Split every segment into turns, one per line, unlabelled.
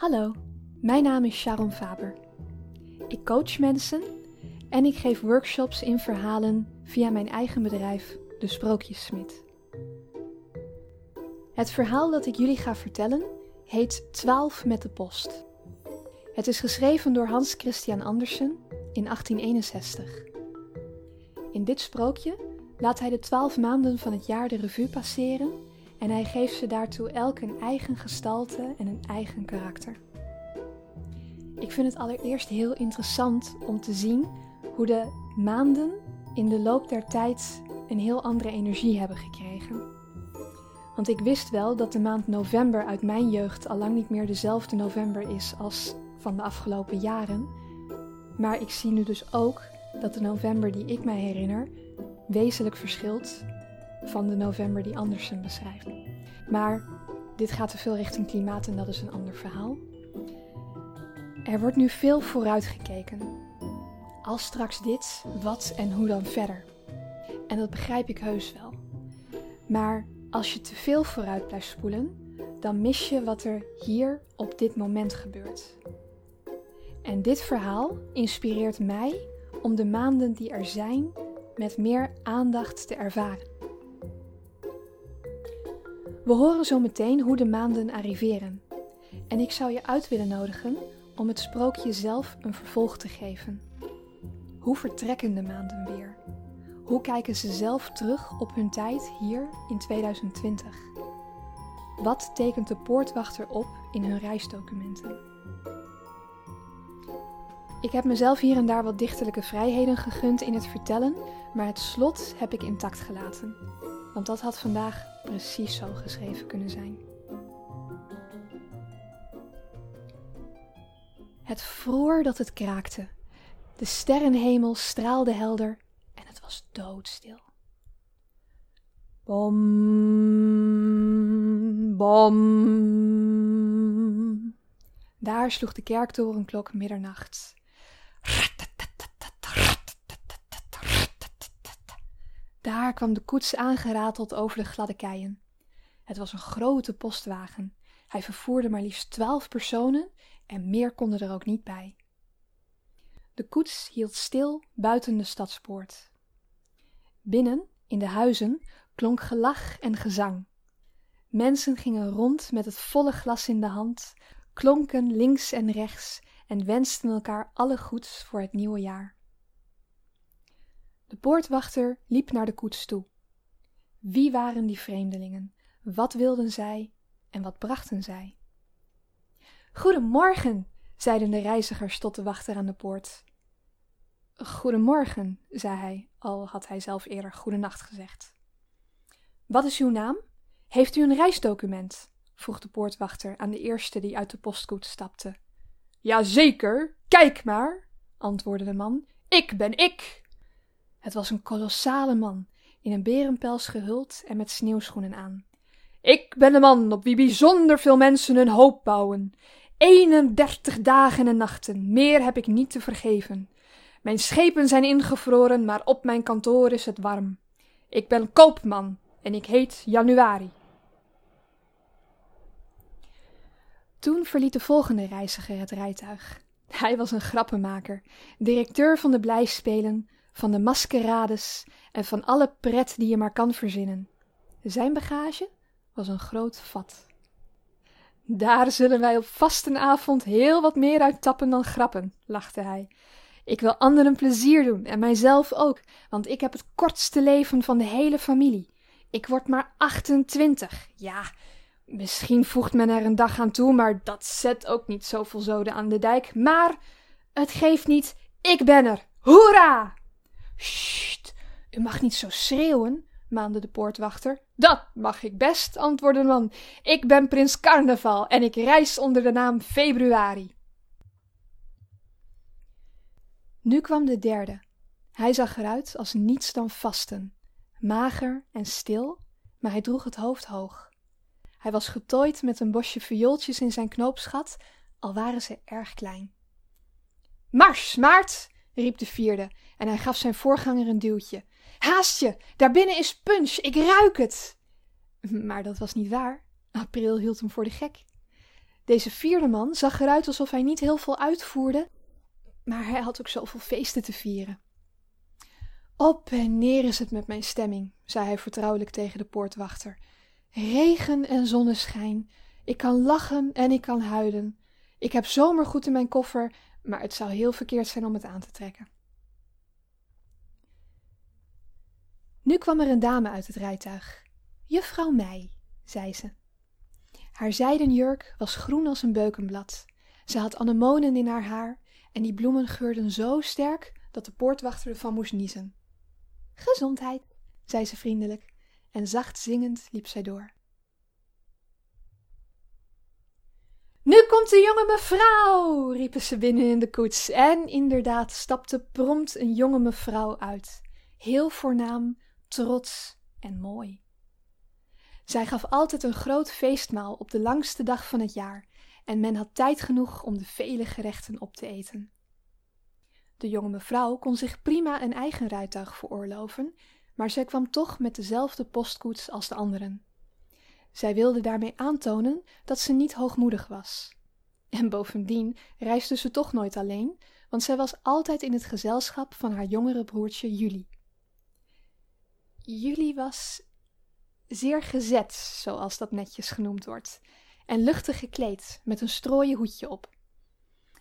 Hallo, mijn naam is Sharon Faber. Ik coach mensen en ik geef workshops in verhalen via mijn eigen bedrijf, De Sprookjessmid. Het verhaal dat ik jullie ga vertellen heet 12 met de post. Het is geschreven door Hans Christian Andersen in 1861. In dit sprookje laat hij de twaalf maanden van het jaar de revue passeren en hij geeft ze daartoe elk een eigen gestalte en een eigen karakter. Ik vind het allereerst heel interessant om te zien hoe de maanden in de loop der tijd een heel andere energie hebben gekregen. Want ik wist wel dat de maand november uit mijn jeugd al lang niet meer dezelfde november is als van de afgelopen jaren. Maar ik zie nu dus ook dat de november die ik mij herinner wezenlijk verschilt van de november die Andersen beschrijft. Maar dit gaat te veel richting klimaat en dat is een ander verhaal. Er wordt nu veel vooruitgekeken. Als straks dit, wat en hoe dan verder? En dat begrijp ik heus wel. Maar als je te veel vooruit blijft spoelen, dan mis je wat er hier op dit moment gebeurt. En dit verhaal inspireert mij om de maanden die er zijn met meer aandacht te ervaren. We horen zo meteen hoe de maanden arriveren. En ik zou je uit willen nodigen om het sprookje zelf een vervolg te geven. Hoe vertrekken de maanden weer? Hoe kijken ze zelf terug op hun tijd hier in 2020? Wat tekent de poortwachter op in hun reisdocumenten? Ik heb mezelf hier en daar wat dichterlijke vrijheden gegund in het vertellen, maar het slot heb ik intact gelaten. Want dat had vandaag precies zo geschreven kunnen zijn. Het vroor dat het kraakte. De sterrenhemel straalde helder en het was doodstil. Bom, bom. Daar sloeg de kerktorenklok middernacht. Daar kwam de koets aangerateld over de gladde keien. Het was een grote postwagen. Hij vervoerde maar liefst twaalf personen en meer konden er ook niet bij. De koets hield stil buiten de stadspoort. Binnen, in de huizen, klonk gelach en gezang. Mensen gingen rond met het volle glas in de hand, klonken links en rechts en wensten elkaar alle goeds voor het nieuwe jaar. De poortwachter liep naar de koets toe. Wie waren die vreemdelingen? Wat wilden zij en wat brachten zij? Goedemorgen, zeiden de reizigers tot de wachter aan de poort. Goedemorgen, zei hij, al had hij zelf eerder goedenacht gezegd. Wat is uw naam? Heeft u een reisdocument? vroeg de poortwachter aan de eerste die uit de postkoets stapte. Jazeker, kijk maar, antwoordde de man. Ik ben ik. Het was een kolossale man, in een berenpels gehuld en met sneeuwschoenen aan. Ik ben de man op wie bijzonder veel mensen hun hoop bouwen. 31 dagen en nachten, meer heb ik niet te vergeven. Mijn schepen zijn ingevroren, maar op mijn kantoor is het warm. Ik ben koopman en ik heet Januari. Toen verliet de volgende reiziger het rijtuig. Hij was een grappenmaker, directeur van de blijspelen, van de maskerades en van alle pret die je maar kan verzinnen. Zijn bagage was een groot vat. Daar zullen wij op vastenavond heel wat meer uit tappen dan grappen, lachte hij. Ik wil anderen plezier doen en mijzelf ook, want ik heb het kortste leven van de hele familie. Ik word maar 28. Ja, misschien voegt men er een dag aan toe, maar dat zet ook niet zoveel zoden aan de dijk. Maar het geeft niet, ik ben er. Hoera! Sst, u mag niet zo schreeuwen, maande de poortwachter. Dat mag ik best, antwoordde de man. Ik ben prins Carnaval en ik reis onder de naam Februari. Nu kwam de derde. Hij zag eruit als niets dan vasten, mager en stil, maar hij droeg het hoofd hoog. Hij was getooid met een bosje viooltjes in zijn knoopsgat, al waren ze erg klein. Mars, Maart! Riep de vierde, en hij gaf zijn voorganger een duwtje. Haast je, daarbinnen is punch, ik ruik het! Maar dat was niet waar. April hield hem voor de gek. Deze vierde man zag eruit alsof hij niet heel veel uitvoerde, maar hij had ook zoveel feesten te vieren. Op en neer is het met mijn stemming, zei hij vertrouwelijk tegen de poortwachter. Regen en zonneschijn. Ik kan lachen en ik kan huilen. Ik heb zomergoed in mijn koffer, maar het zou heel verkeerd zijn om het aan te trekken. Nu kwam er een dame uit het rijtuig. Juffrouw Mei, zei ze. Haar zijden jurk was groen als een beukenblad. Ze had anemonen in haar haar en die bloemen geurden zo sterk dat de poortwachter ervan moest niezen. Gezondheid, zei ze vriendelijk en zacht zingend liep zij door. Nu komt de jonge mevrouw, riepen ze binnen in de koets. En inderdaad stapte prompt een jonge mevrouw uit, heel voornaam, trots en mooi. Zij gaf altijd een groot feestmaal op de langste dag van het jaar, en men had tijd genoeg om de vele gerechten op te eten. De jonge mevrouw kon zich prima een eigen rijtuig veroorloven, maar zij kwam toch met dezelfde postkoets als de anderen. Zij wilde daarmee aantonen dat ze niet hoogmoedig was. En bovendien reisde ze toch nooit alleen, want zij was altijd in het gezelschap van haar jongere broertje Julie. Julie was zeer gezet, zoals dat netjes genoemd wordt, en luchtig gekleed met een strooien hoedje op.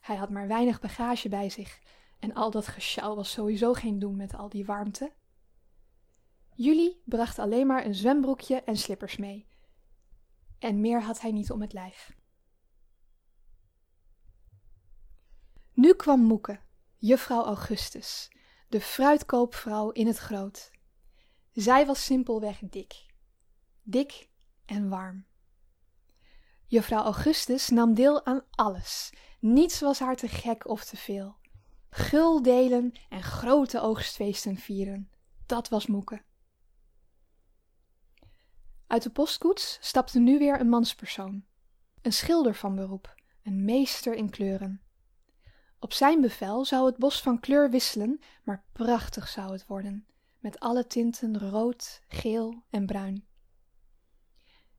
Hij had maar weinig bagage bij zich en al dat gesjouw was sowieso geen doen met al die warmte. Julie bracht alleen maar een zwembroekje en slippers mee. En meer had hij niet om het lijf. Nu kwam Moeke, juffrouw Augustus, de fruitkoopvrouw in het groot. Zij was simpelweg dik. Dik en warm. Juffrouw Augustus nam deel aan alles. Niets was haar te gek of te veel. Gul delen en grote oogstfeesten vieren. Dat was Moeke. Uit de postkoets stapte nu weer een manspersoon. Een schilder van beroep, een meester in kleuren. Op zijn bevel zou het bos van kleur wisselen, maar prachtig zou het worden, met alle tinten rood, geel en bruin.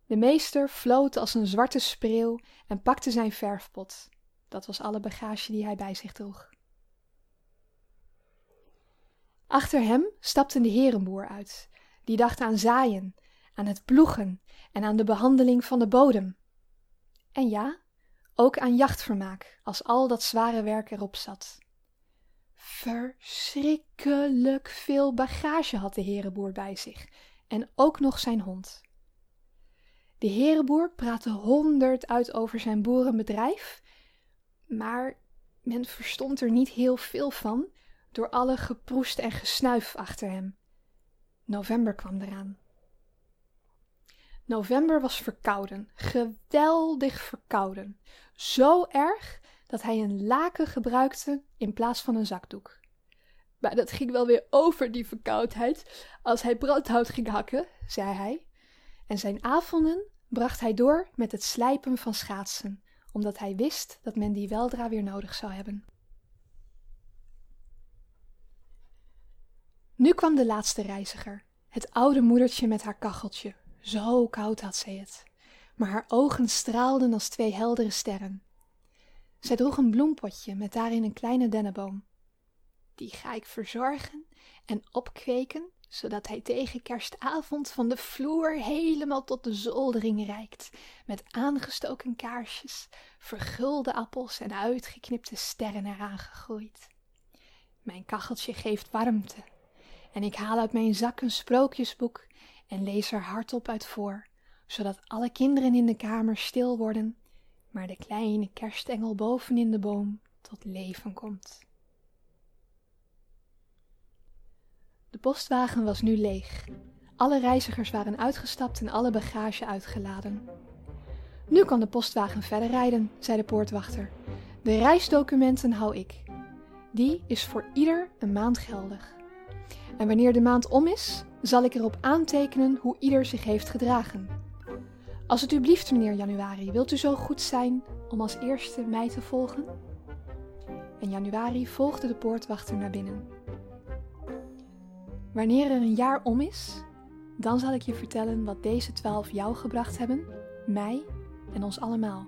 De meester floot als een zwarte spreeuw en pakte zijn verfpot. Dat was alle bagage die hij bij zich droeg. Achter hem stapte de herenboer uit. Die dacht aan zaaien, aan het ploegen en aan de behandeling van de bodem. En ja, ook aan jachtvermaak, als al dat zware werk erop zat. Verschrikkelijk veel bagage had de herenboer bij zich, en ook nog zijn hond. De herenboer praatte honderd uit over zijn boerenbedrijf, maar men verstond er niet heel veel van door alle geproest en gesnuif achter hem. November kwam eraan. November was verkouden, geweldig verkouden. Zo erg dat hij een laken gebruikte in plaats van een zakdoek. Maar dat ging wel weer over, die verkoudheid, als hij brandhout ging hakken, zei hij. En zijn avonden bracht hij door met het slijpen van schaatsen, omdat hij wist dat men die weldra weer nodig zou hebben. Nu kwam de laatste reiziger, het oude moedertje met haar kacheltje. Zo koud had zij het, maar haar ogen straalden als twee heldere sterren. Zij droeg een bloempotje met daarin een kleine dennenboom. Die ga ik verzorgen en opkweken zodat hij tegen kerstavond van de vloer helemaal tot de zoldering reikt, met aangestoken kaarsjes, vergulde appels en uitgeknipte sterren eraan gegroeid. Mijn kacheltje geeft warmte, en ik haal uit mijn zak een sprookjesboek en lees er hardop uit voor, zodat alle kinderen in de kamer stil worden, maar de kleine kerstengel boven in de boom tot leven komt. De postwagen was nu leeg. Alle reizigers waren uitgestapt en alle bagage uitgeladen. Nu kan de postwagen verder rijden, zei de poortwachter. De reisdocumenten hou ik. Die is voor ieder een maand geldig. En wanneer de maand om is, zal ik erop aantekenen hoe ieder zich heeft gedragen. Als het u blieft, meneer Januari, wilt u zo goed zijn om als eerste mij te volgen? En Januari volgde de poortwachter naar binnen. Wanneer er een jaar om is, dan zal ik je vertellen wat deze twaalf jou gebracht hebben, mij en ons allemaal.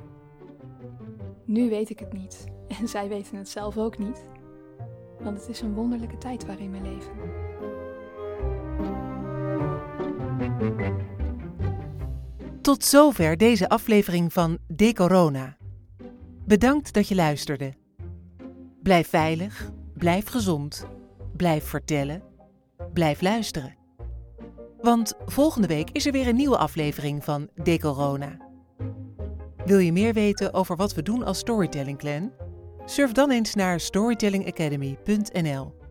Nu weet ik het niet en zij weten het zelf ook niet, want het is een wonderlijke tijd waarin we leven.
Tot zover deze aflevering van De Corona. Bedankt dat je luisterde. Blijf veilig, blijf gezond, blijf vertellen, blijf luisteren. Want volgende week is er weer een nieuwe aflevering van De Corona. Wil je meer weten over wat we doen als Storytelling Clan? Surf dan eens naar storytellingacademy.nl.